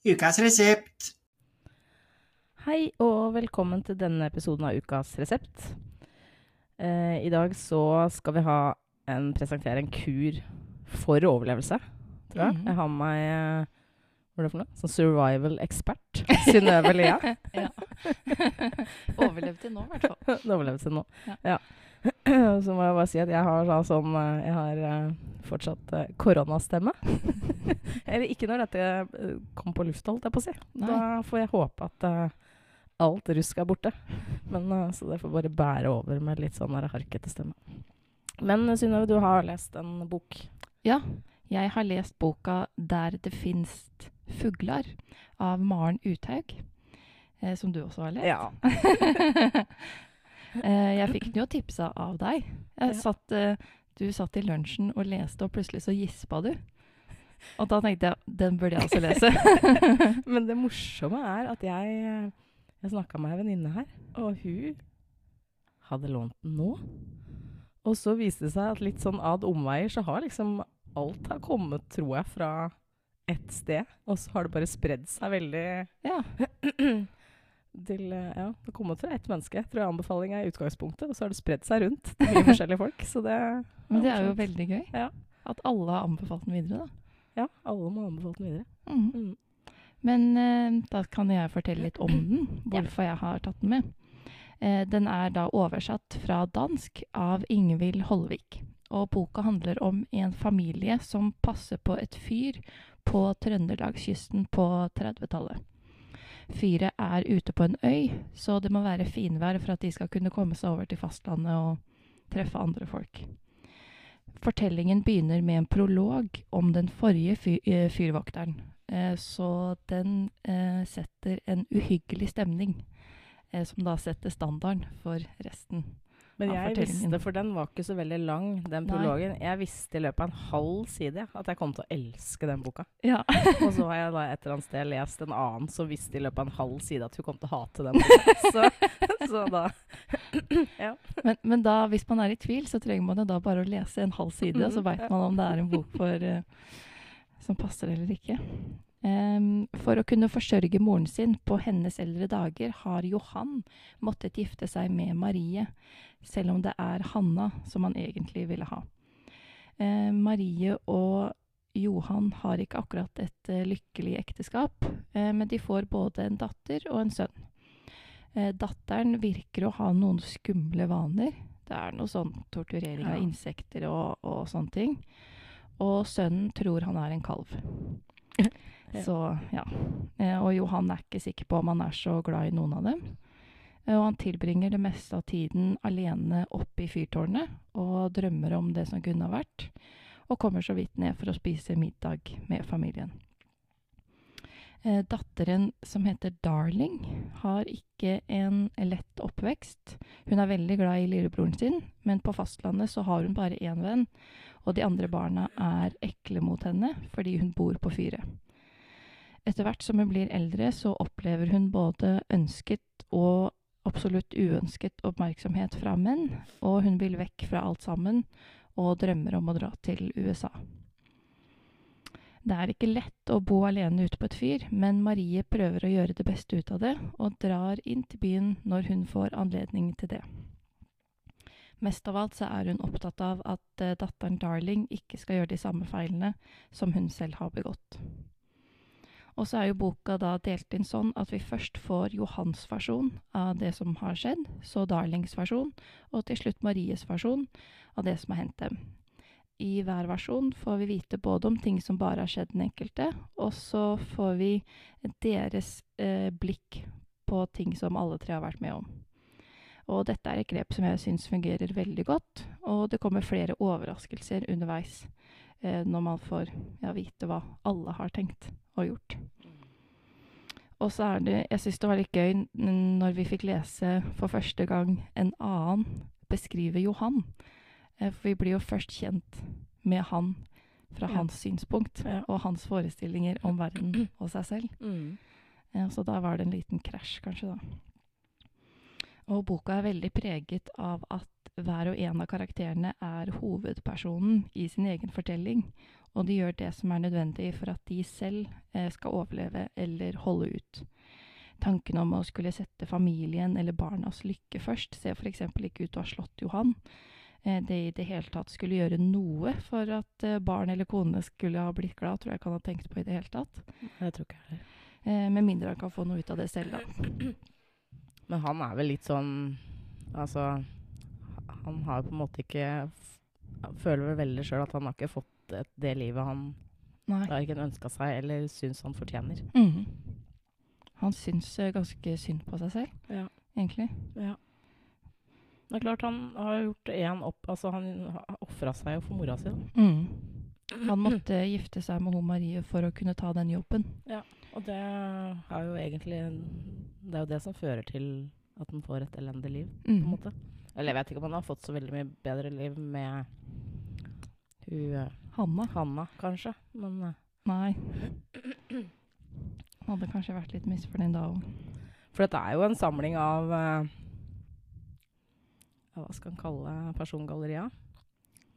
Ukas resept. Hei og velkommen til denne episoden av Ukas resept. Eh, I dag så skal vi ha en, presentere en kur for overlevelse, tror jeg. Mhm. Jeg har med meg eh, hva er det for noe? Sånn survival-ekspert. Synnøve Lia. Ja. Overlevd til nå, i hvert fall. Overlevd til nå. Ja. Ja. Så må jeg bare si at jeg har sånn eh, Jeg har eh, fortsatt eh, koronastemme. Eller ikke når dette kommer kom på lufta, holdt jeg på å si. Nei. Da får jeg håpe at alt rusk er borte. Men Så det får bare bære over med litt sånn harkete stemme. Men Synnøve, du har lest en bok. Ja, jeg har lest boka 'Der det finst fuglar' av Maren Uthaug, eh, som du også har lest. Ja. eh, jeg fikk den jo tipsa av deg. Satt, eh, du satt i lunsjen og leste, og plutselig så gispa du. Og da tenkte jeg den burde jeg også lese. Men det morsomme er at jeg, eh, jeg snakka med ei venninne her, og hun hadde lånt den nå. Og så viste det seg at litt sånn ad omveier så har liksom alt har kommet, tror jeg, fra ett sted. Og så har det bare spredd seg veldig ja. til eh, Ja, det kom kommet fra ett menneske, tror jeg anbefalinga i utgangspunktet. Og så har det spredd seg rundt til mye forskjellige folk. Så det Men det er jo veldig gøy. Ja. At alle har anbefalt den videre, da. Ja, alle må ha anbefalt den videre. Mm. Mm. Men eh, da kan jeg fortelle litt om den, hvorfor jeg har tatt den med. Eh, den er da oversatt fra dansk av Ingvild Holvik. Og boka handler om en familie som passer på et fyr på Trøndelagskysten på 30-tallet. Fyret er ute på en øy, så det må være finvær for at de skal kunne komme seg over til fastlandet og treffe andre folk. Fortellingen begynner med en prolog om den forrige fyr, eh, fyrvokteren. Eh, så den eh, setter en uhyggelig stemning, som da setter standarden for resten. Men jeg visste, for den var ikke så veldig lang, den Nei. prologen. Jeg visste i løpet av en halv side at jeg kom til å elske den boka. Ja. Og så har jeg da et eller annet sted lest en annen som visste i løpet av en halv side at hun kom til å hate den boka. Så, så da Ja. men, men da, hvis man er i tvil, så trenger man jo da bare å lese en halv side, og så Mhm, veit man om det er en bok for, uh, som passer eller ikke. Em, for å kunne forsørge moren sin på hennes eldre dager har Johan måttet gifte seg med Marie, selv om det er Hanna som han egentlig ville ha. Eh, Marie og Johan har ikke akkurat et eh, lykkelig ekteskap, eh, men de får både en datter og en sønn. Eh, datteren virker å ha noen skumle vaner. Det er noe sånn torturering av insekter og, og sånne ting. Og sønnen tror han er en kalv. Så ja. Eh, og Johan er ikke sikker på om han er så glad i noen av dem. Eh, og han tilbringer det meste av tiden alene oppe i fyrtårnet og drømmer om det som kunne ha vært, og kommer så vidt ned for å spise middag med familien. Eh, datteren, som heter Darling, har ikke en lett oppvekst. Hun er veldig glad i lillebroren sin, men på fastlandet så har hun bare én venn, og de andre barna er ekle mot henne fordi hun bor på fyret. Etter hvert som hun blir eldre, så opplever hun både ønsket og absolutt uønsket oppmerksomhet fra menn, og hun vil vekk fra alt sammen og drømmer om å dra til USA. Det er ikke lett å bo alene ute på et fyr, men Marie prøver å gjøre det beste ut av det, og drar inn til byen når hun får anledning til det. Mest av alt så er hun opptatt av at eh, datteren Darling ikke skal gjøre de samme feilene som hun selv har begått. Og så er jo boka da delt inn sånn at vi først får Johans versjon av det som har skjedd, så Darlings versjon, og til slutt Maries versjon av det som har hendt dem. I hver versjon får vi vite både om ting som bare har skjedd den enkelte, og så får vi deres eh, blikk på ting som alle tre har vært med om. Og dette er et grep som jeg syns fungerer veldig godt, og det kommer flere overraskelser underveis når man får ja, vite hva alle har tenkt og gjort. Og så er det Jeg syns det var litt gøy når vi fikk lese for første gang en annen beskrive Johan. Eh, For vi blir jo først kjent med han fra Ja. hans synspunkt Ja. og hans forestillinger om verden og seg selv. Mm. Ja, så da var det en liten krasj, kanskje, da. Og boka er veldig preget av at hver og en av karakterene er hovedpersonen i sin egen fortelling, og de gjør det som er nødvendig for at de selv eh, skal overleve eller holde ut. Tanken om å skulle sette familien eller barnas lykke først ser f.eks. ikke ut til å ha slått Johan. Eh, det i det hele tatt skulle gjøre noe for at eh, barn eller kone skulle ha blitt glad, tror jeg ikke han har tenkt på i det hele tatt. Jeg tror ikke jeg heller. Eh, med mindre han kan få noe ut av det selv, da. Men han er vel litt sånn Altså, han har på en måte ikke Han føler vel veldig sjøl at han har ikke fått et, det livet han Nei. verken ønska seg eller syns han fortjener. Mm. Han syns eh, ganske synd på seg selv, Ja. egentlig. Ja. Det er klart han har gjort én opp Altså, han ofra seg jo for mora si, da. Mm. Han måtte gifte seg med hun Marie for å kunne ta den jobben. Ja, Og det er jo egentlig Det er jo det som fører til at en får et elendig liv, på en Mm. måte. Eller jeg vet ikke om han har fått så veldig mye bedre liv med hun eh, Hanna? Hanna, kanskje. Men eh, Nei. Han hadde kanskje vært litt misfornøyd da òg. For dette er jo en samling av uh, Hva skal en kalle persongalleria?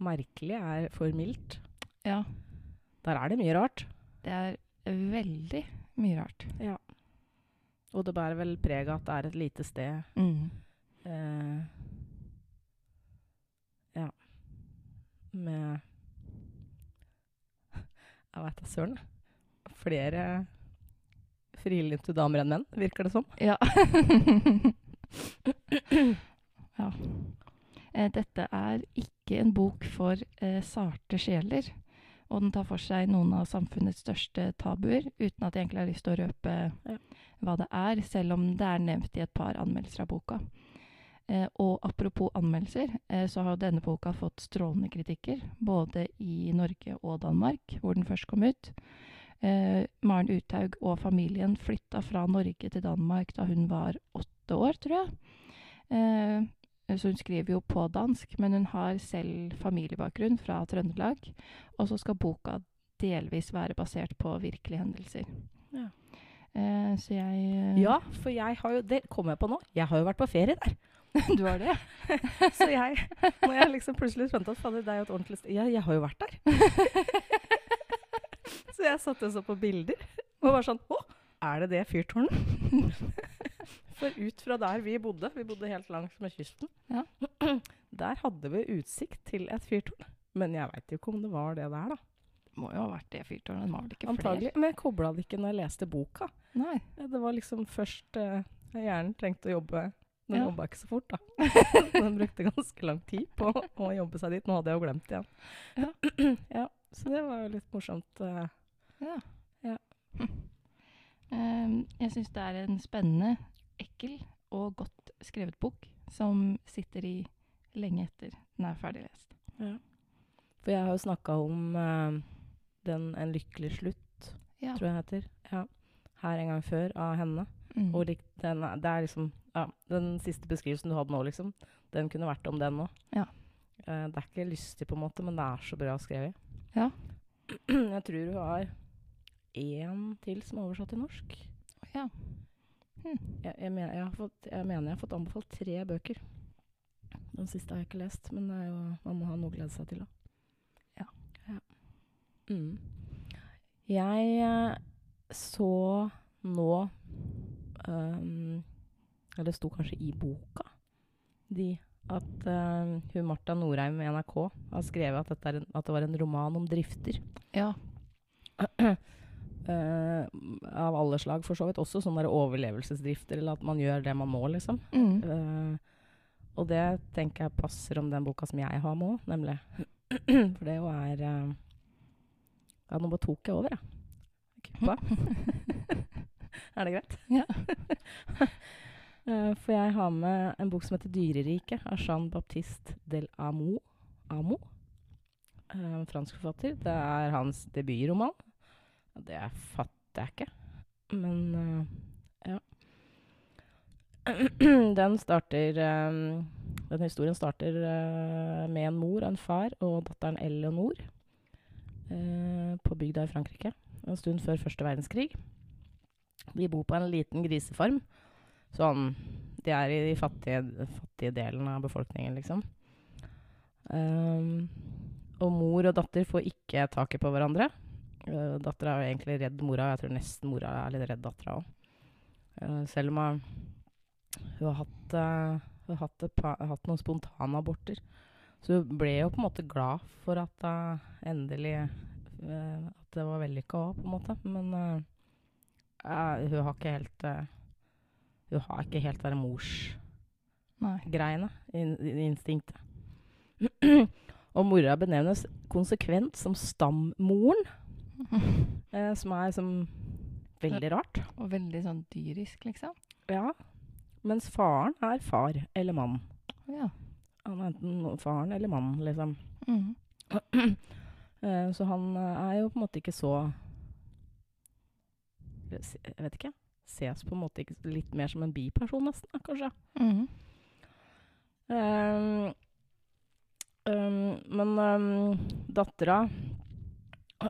Merkelig er for mildt. Ja, Der er det mye rart. det er veldig mye rart. Og det bærer vel preg av at det er et lite sted. Mm. Eh, ja. Med Jeg veit da søren. Flere frilynte damer enn menn, virker det som. Ja. ja. Eh, dette er ikke en bok for eh, sarte sjeler. Og den tar for seg noen av samfunnets største tabuer, uten at jeg egentlig har lyst til å røpe Ja. hva det er, selv om det er nevnt i et par anmeldelser av boka. Eh, og apropos anmeldelser, eh, så har denne boka fått strålende kritikker, både i Norge og Danmark, hvor den først kom ut. Eh, Maren Uthaug og familien flytta fra Norge til Danmark da hun var åtte år, tror jeg. Så hun skriver jo på dansk, men hun har selv familiebakgrunn fra Trøndelag. Og så skal boka delvis være basert på virkelige hendelser. Ja. Eh, så jeg eh, Ja, for jeg har jo Det kommer jeg på nå. Jeg har jo vært på ferie der. Du har det? Så jeg Når jeg liksom plutselig skjønte at fader, det er jo et ordentlig sted Ja, jeg har jo vært der. så jeg satte og så på bilder og var sånn Å, er det det fyrtårnet? For ut fra der vi bodde, vi bodde helt langs med kysten, Ja. der hadde vi utsikt til et fyrtårn. Men jeg veit jo ikke om det var det der, da. Det må jo ha vært det fyrtårnet. Det var vel ikke Antagelig. Men jeg kobla det ikke når jeg leste boka. Nei. Det var liksom først uh, Hjernen trengte å jobbe. Den Ja. jobba ikke så fort, da. Den brukte ganske lang tid på å jobbe seg dit. Nå hadde jeg jo glemt det igjen. Ja. ja, så det var jo litt morsomt. eh. Ja. Ja. Um, jeg syns det er en spennende, ekkel og godt skrevet bok som sitter i lenge etter den er ferdig lest. Ja. For jeg har jo snakka om uh, den 'En lykkelig slutt', Ja. tror jeg heter. Ja. Her en gang før, av henne. Mm. Og den, det er liksom ja, Den siste beskrivelsen du hadde nå, liksom, den kunne vært om den nå. Ja. Uh, det er ikke lystig, på en måte, men det er så bra skrevet. Ja. Jeg tror du har én til som er oversatt til norsk. ja. Hm. Jeg, jeg, mener, jeg, har fått, jeg mener jeg har fått anbefalt tre bøker. Den siste har jeg ikke lest, men det jo, man må ha noe å glede seg til. Da. Ja. Ja. Mm. Jeg eh, så nå um, Eller det sto kanskje i boka de, at um, hun Marta Norheim i NRK har skrevet at, en, at det var en roman om drifter. ja. Eh, av alle slag, for så vidt. Også sånne overlevelsesdrifter, eller at man gjør det man må, liksom. Mm. Uh, og det tenker jeg passer om den boka som jeg har med òg, nemlig. For det jo er uh, Ja, nå bare tok jeg over, jeg. Kuppa. er det greit? Ja. For jeg har med en bok som heter 'Dyreriket' av Jean-Baptiste del Amo. Amo. Fransk forfatter. Det er hans debutroman. Det fatter jeg ikke. Men uh, ja. Den starter um, Den historien starter uh, med en mor og en far og datteren Eleanor uh, på bygda i Frankrike en stund før første verdenskrig. De bor på en liten grisefarm. Sånn De er i de fattige, fattige delen av befolkningen, liksom. Um, og mor og datter får ikke taket på hverandre. Uh, dattera er jo egentlig redd mora, jeg tror nesten mora er litt redd dattera òg. selv om hun, har hatt, uh, hun har hatt, et pa- hatt noen spontanaborter. Så hun ble jo på en måte glad for at uh, endelig At det var vellykka òg, på en måte. Men hun har ikke helt Hun har ikke helt det morsgreiene, in, instinktet. Og mora benevnes konsekvent som stammoren, eh, som er som veldig rart. Og veldig sånn dyrisk, liksom. Ja. Mens faren er far eller mann. Ja. Han er enten faren eller mann, liksom. Mm. Eh, så han eh, er jo på en måte ikke så Jeg vet ikke. Ses på en måte ikke litt mer som en biperson, nesten, da, kanskje. Mhm. Um, um, men um, dattera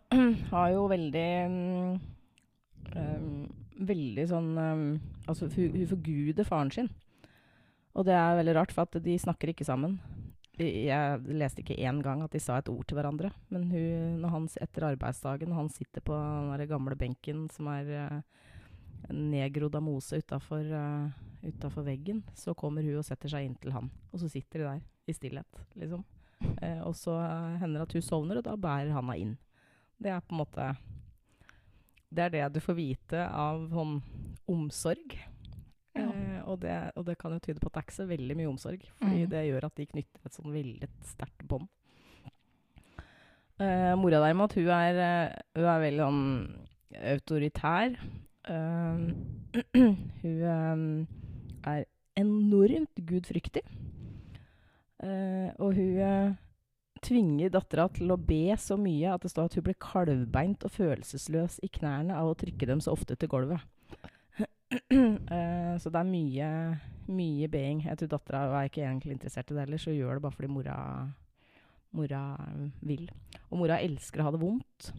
har jo veldig um, Veldig sånn um, Altså, hun, hun forguder faren sin. Og det er veldig rart, for at de snakker ikke sammen. Jeg leste ikke én gang at de sa et ord til hverandre. Men hun, han, etter arbeidsdagen, når han sitter på den gamle benken som er uh, nedgrodd av mose utafor veggen, så kommer hun og setter seg inntil han. Og så sitter de der i stillhet, liksom. Uh, og så hender det at hun sovner, og da bærer han henne inn. Det er på en måte Det er det du får vite av sånn omsorg. Ja. Eh, og, det, og det kan jo tyde på at det er ikke så veldig mye omsorg. Fordi mm. det gjør at de knytter et sånn veldig sterkt bånd. Eh, mora derimot, hun er, eh, hun er veldig sånn autoritær. Uh, hun eh, er enormt gudfryktig. Uh, og hun tvinger dattera til å be så mye at det står at hun blir kalvbeint og følelsesløs i knærne av å trykke dem så ofte til gulvet. Uh, så det er mye, mye being. Jeg tror dattera er ikke egentlig interessert i det heller, så hun gjør det bare fordi mora, mora vil. Og mora elsker å ha det vondt.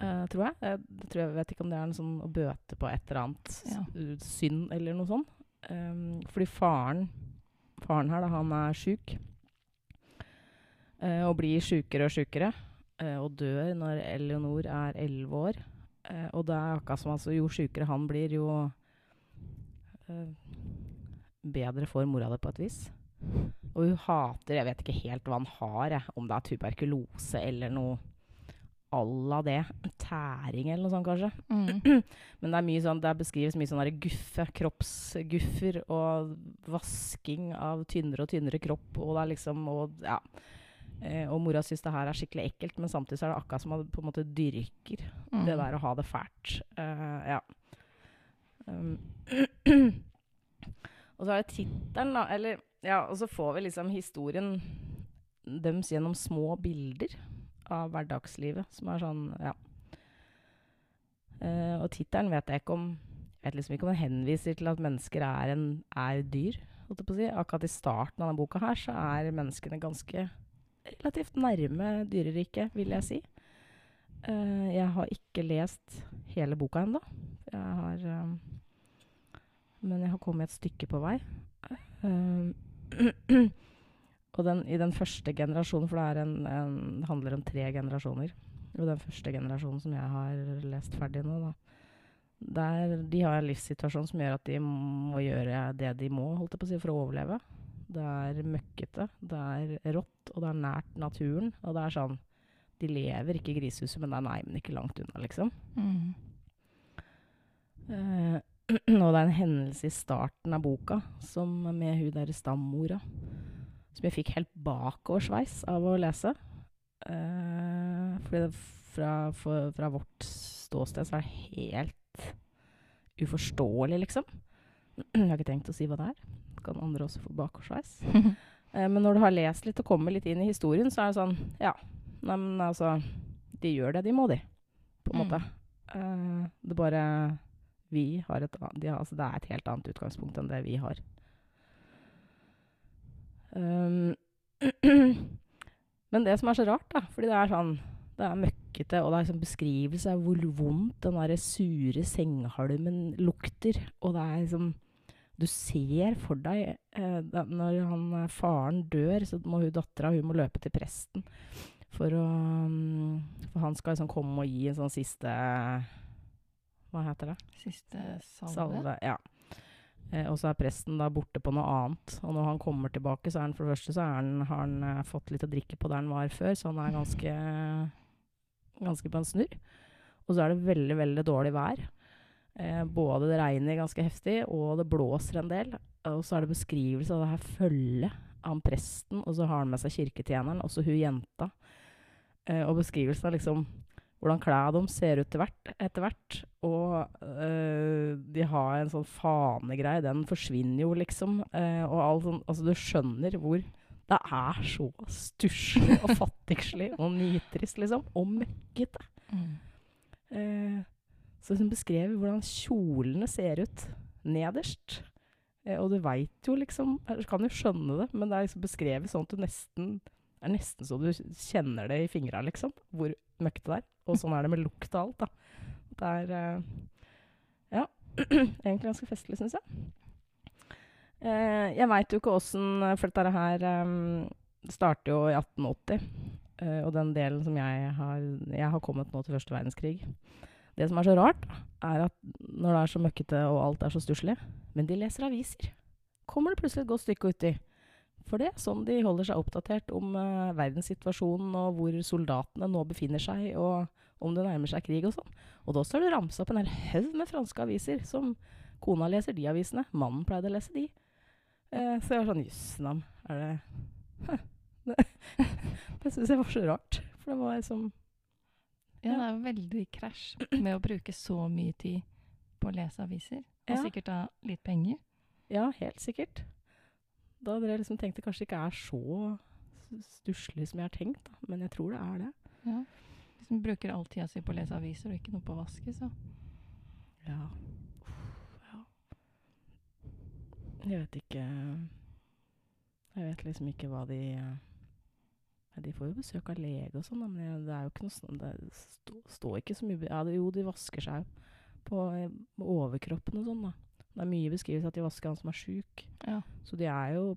uh, tror jeg. jeg. det tror jeg. vet ikke om det er en sånn å bøte på et eller annet Ja. synd eller noe sånt. Um, fordi faren, faren her, da, han er sjuk. Eh, og blir sjukere og sjukere. eh, og dør når Eleonor er elleve år. Eh, og det er akkurat som altså, jo sjukere han blir, jo eh, bedre får mora det på et vis. Og hun hater Jeg vet ikke helt hva han har, jeg. Om det er tuberkulose eller noe à la det. Tæring eller noe sånt, kanskje. Mm. Men det er mye sånn, det beskrives mye sånn guffe, kroppsguffer og vasking av tynnere og tynnere kropp. Og det er liksom og, ja. Eh, og mora syns det her er skikkelig ekkelt, men samtidig så er det akkurat som at på en måte dyrker mm. det der å ha det fælt. Eh, ja. Um, og så er det tittelen, da. Eller ja, og så får vi liksom historien deres gjennom små bilder av hverdagslivet, som er sånn, ja. Eh, og tittelen vet jeg ikke om Jeg vet liksom ikke om den henviser til at mennesker er, en, er dyr. Si. Akkurat i starten av denne boka her så er menneskene ganske relativt nærme dyreriket, vil jeg si. Uh, jeg har ikke lest hele boka ennå. Har eh, Men jeg har kommet et stykke på vei. Eh, og den, i den første generasjonen, for det, en, en, handler om tre generasjoner Og den første generasjonen som jeg har lest ferdig nå, da, der, de har en livssituasjon som gjør at de må gjøre det de må holdt jeg på å si, for å overleve. Det er møkkete, det er rått, og det er nært naturen. Og det er sånn De lever ikke i grisehuset, men det er neimen ikke langt unna, liksom. Mm. Eh, og det er en hendelse i starten av boka som med hun derre stammora som jeg fikk helt bakoversveis av å lese. Eh, fordi det fra, for, fra vårt ståsted så er det helt uforståelig, liksom. Jeg har ikke tenkt å si hva det er. Kan andre også få bakoversveis. Eh, men når du har lest litt og kommer litt inn i historien, så er det sånn Ja, nei, men altså De gjør det de må, de. På en Mm. måte. Eh, det bare Vi har et annet de har, altså, Det er et helt annet utgangspunkt enn det vi har. Um, men det som er så rart, da Fordi det er sånn Det er møkkete, og det er liksom beskrivelse av hvor vondt den der sure sengehalmen lukter. Og det er liksom Du ser for deg eh, da, Når han, eh, faren dør, så må hun dattera hun må løpe til presten. For, å, mm, for han skal liksom komme og gi en sånn siste Hva heter det? Siste salve. Salve. Ja. Eh, og så er presten da borte på noe annet. Og når han kommer tilbake, så er han for det første så han, har han eh, fått litt å drikke på der han var før, så han er ganske, ganske på en snurr. Og så er det veldig, veldig dårlig vær. Eh, både det regner ganske heftig, og det blåser en del. Og så er det beskrivelse av det her følget av presten, og så har han med seg kirketjeneren, og så hun jenta. Eh, og beskrivelsen av liksom hvordan klærne deres ser ut etter hvert. Og øh, de har en sånn fanegreie. Den forsvinner jo, liksom. Øh, og all sånn, altså, du skjønner hvor Det er så stusslig og fattigslig og nitrist, liksom. Og møkkete. Mm. Eh, så hun beskrev hvordan kjolene ser ut nederst. Eh, og du veit jo liksom Du kan jo skjønne det, men det er liksom beskrevet sånn at du nesten Det er nesten så du kjenner det i fingra, liksom. Hvor møkkete det er. Og sånn er det med lukt og alt, da. Det er eh, Ja. egentlig ganske festlig, syns jeg. Eh, jeg veit jo ikke åssen For dette her um, starter jo i 1880. Uh, og den delen som jeg har Jeg har kommet nå til første verdenskrig. Det som er så rart, er at når det er så møkkete og alt er så stusslig Men de leser aviser. Kommer det plutselig et godt stykke uti. For det er sånn de holder seg oppdatert om uh, verdenssituasjonen og hvor soldatene nå befinner seg, og om det nærmer seg krig og sånn. Og da står det ramsa opp en hel haug med franske aviser. Som kona leser de avisene. Mannen pleide å lese de. Uh, så jeg var sånn Jøss navn, er det. Det, det syns jeg var så rart. For det var liksom Ja, det er jo veldig krasj med å bruke så mye tid på å lese aviser. Og Ja. sikkert da litt penger. Ja, helt sikkert. Da hadde jeg liksom tenkt det kanskje ikke er så stusslig som jeg har tenkt, da. Men jeg tror det er det. Ja. Hvis man bruker all tida si på å lese aviser og ikke noe på å vaske, så Ja. ja. Jeg vet ikke Jeg vet liksom ikke hva de ja, De får jo besøk av lege og sånn, men det er jo ikke noe sånn Det står står ikke så mye Ja, det, jo, de vasker seg jo på eh, overkroppen og sånn, da. Det er mye beskrivelse at de vasker han som er sjuk. ja. Så de er jo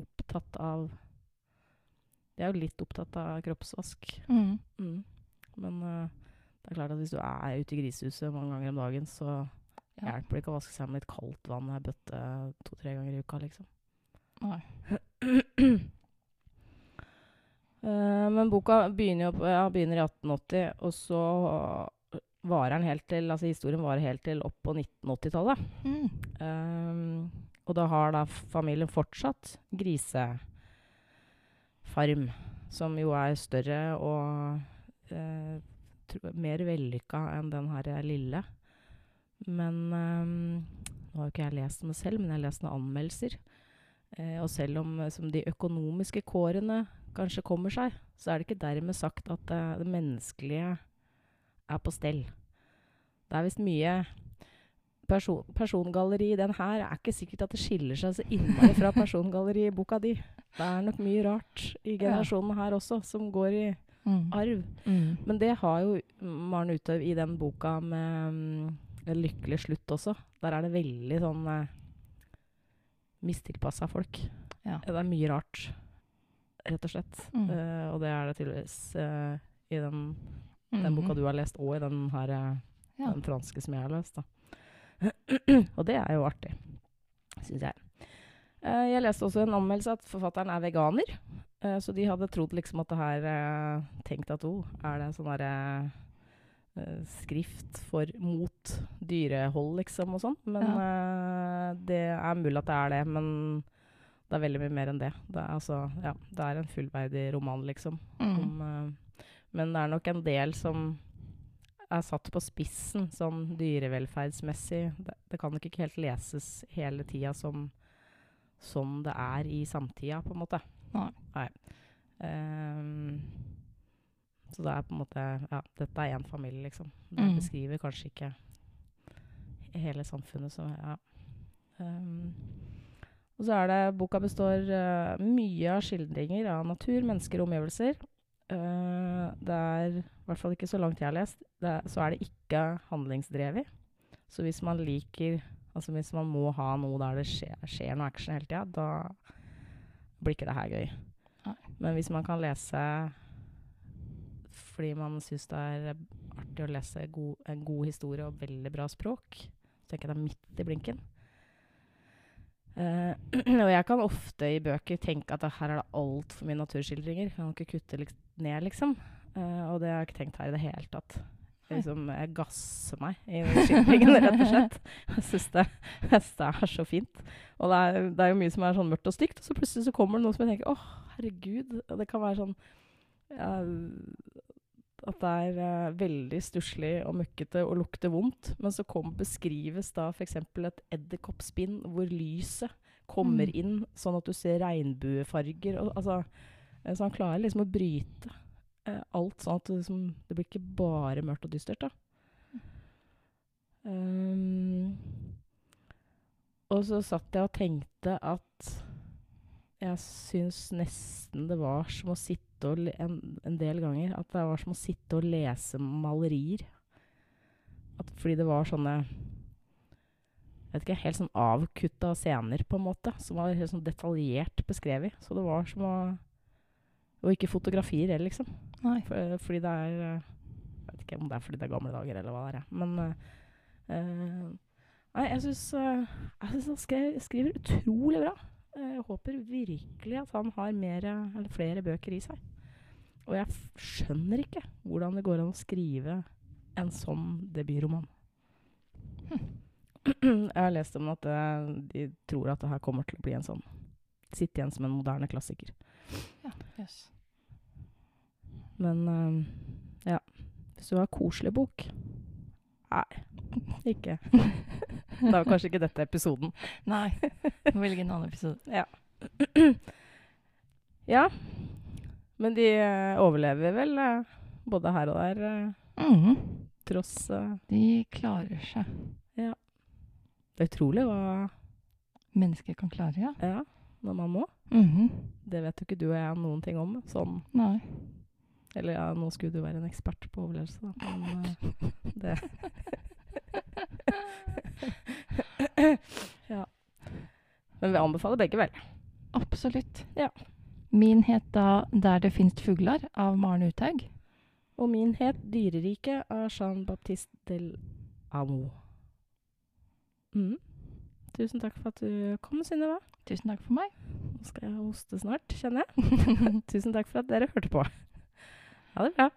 opptatt av De er jo litt opptatt av kroppsvask. Mm. Mm. Men uh, det er klart at hvis du er ute i grisehuset mange ganger om dagen, så Ja. hjelper det ikke å vaske seg med litt kaldt vann i ei bøtte to-tre ganger i uka, liksom. Nei. Eh, men boka begynner jo ja, begynner i 1880, og så varer den helt til Altså historien varer helt til opp på 1980-tallet. Mm. Um, og da har da familien fortsatt grisefarm, som jo er større og uh, mer vellykka enn den her lille. Men um, nå har jo ikke jeg lest den selv, men jeg har lest noen anmeldelser. Eh, og selv om eh, som de økonomiske kårene kanskje kommer seg, så er det ikke dermed sagt at eh, det menneskelige er på stell. Det er visst mye person, persongalleri i den her er ikke sikkert at det skiller seg så innmari fra persongalleri i boka di. Det er nok mye rart i generasjonen her også, som går i Mm. arv. Mm. Men det har jo Maren Uthaug i den boka med En lykkelig slutt også. Der er det veldig sånn eh, mistilpassa folk. Ja. Det er mye rart, rett og slett. Mm. Uh, og det er det tydeligvis uh, i den, den Mhm. boka du har lest, og i den her eh, Ja. den franske som jeg har lest. og det er jo artig, syns jeg. Uh, jeg leste også en anmeldelse at forfatteren er veganer. Så de hadde trodd liksom at det her Tenkt at oh, er det sånn derre eh, skrift for mot dyrehold, liksom, og sånn. Men eh, det er mulig at det er det, men det er veldig mye mer enn det. Det er, altså, ja, det er en fullverdig roman, liksom. Mm. Om, uh, men det er nok en del som er satt på spissen, sånn dyrevelferdsmessig. Det, det kan nok ikke helt leses hele tida som, sånn det er i samtida, på en måte. Nei. Ehm, så det er på en måte Ja, dette er én familie, liksom. Det Mm. beskriver kanskje ikke hele samfunnet, så ja. Ehm, og så er det Boka består uh, mye av skildringer av natur, mennesker og omgivelser. Uh, det er, i hvert fall ikke så langt jeg har lest, det så er det ikke handlingsdrevet. Så hvis man liker Altså Hvis man må ha noe der det skjer, skjer noe action hele tida, da blir ikke det her gøy. Nei. Men hvis man kan lese fordi man syns det er artig å lese go en god historie og veldig bra språk, så tenker jeg det er midt i blinken. Eh, og jeg kan ofte i bøker tenke at her er det altfor mye naturskildringer. Kan ikke kutte litt ned, liksom. Uh, og det har jeg ikke tenkt her i det hele tatt. Liksom, jeg gasser meg i skildringen, rett og slett. Jeg syns det, det er så fint. Og det er, det er jo mye som er sånn mørkt og stygt, og så plutselig så kommer det noe som jeg tenker åh, herregud. Og det kan være sånn ja, At det er uh, veldig stusslig og møkkete og lukter vondt. Men så kom, beskrives da f.eks. et edderkoppspinn hvor lyset kommer Mm. inn, sånn at du ser regnbuefarger. Og, altså, eh, så han klarer liksom å bryte uh, alt sånn at det, liksom, det blir ikke bare mørkt og dystert. da. Um, og så satt jeg og tenkte at jeg syns nesten det var som å sitte og en, en del ganger At det var som å sitte og lese malerier. At, fordi det var sånne jeg vet ikke, helt sånn avkutta scener, på en måte. Som var helt sånn detaljert beskrevet. Så det var som å Og ikke fotografier heller, liksom. For, fordi det er eh, Jeg vet ikke om det er fordi det er gamle dager, eller hva det er. Men eh, eh, Nei, jeg syns Jeg han skriver utrolig bra. Eh, Jeg håper virkelig at han har mere, eller flere bøker i seg. Og jeg skjønner ikke hvordan det går an å skrive en sånn debutroman. Jeg har lest om at eh, de tror at det her kommer til å bli en sånn Sitte igjen som en moderne klassiker. Ja, yes. Men eh, ja. Hvis du har koselig bok Nei, ikke. Da var kanskje ikke dette episoden. Nei. velge en annen episode. Ja. Men de eh, overlever vel eh, både her og der, mm -hmm. tross De klarer seg. Ja. Det er utrolig hva Mennesker kan klare, ja. Ja, når man må. Mhm. Det vet jo ikke du og jeg noen ting om. Sånn Nei. Eller ja, nå skulle du være en ekspert på overlevelse, da. Men eh, det Ja. Men vi anbefaler begge, vel. Absolutt. Ja. Min het da 'Der det finst fuglar' av Maren Uthaug. Og min het 'Dyreriket' av Jean-Baptiste del Amo. Mm. Tusen takk for at du kom, Synnøve. Tusen takk for meg. Nå skal jeg hoste snart, kjenner jeg. Tusen takk for at dere hørte på. Ha det bra.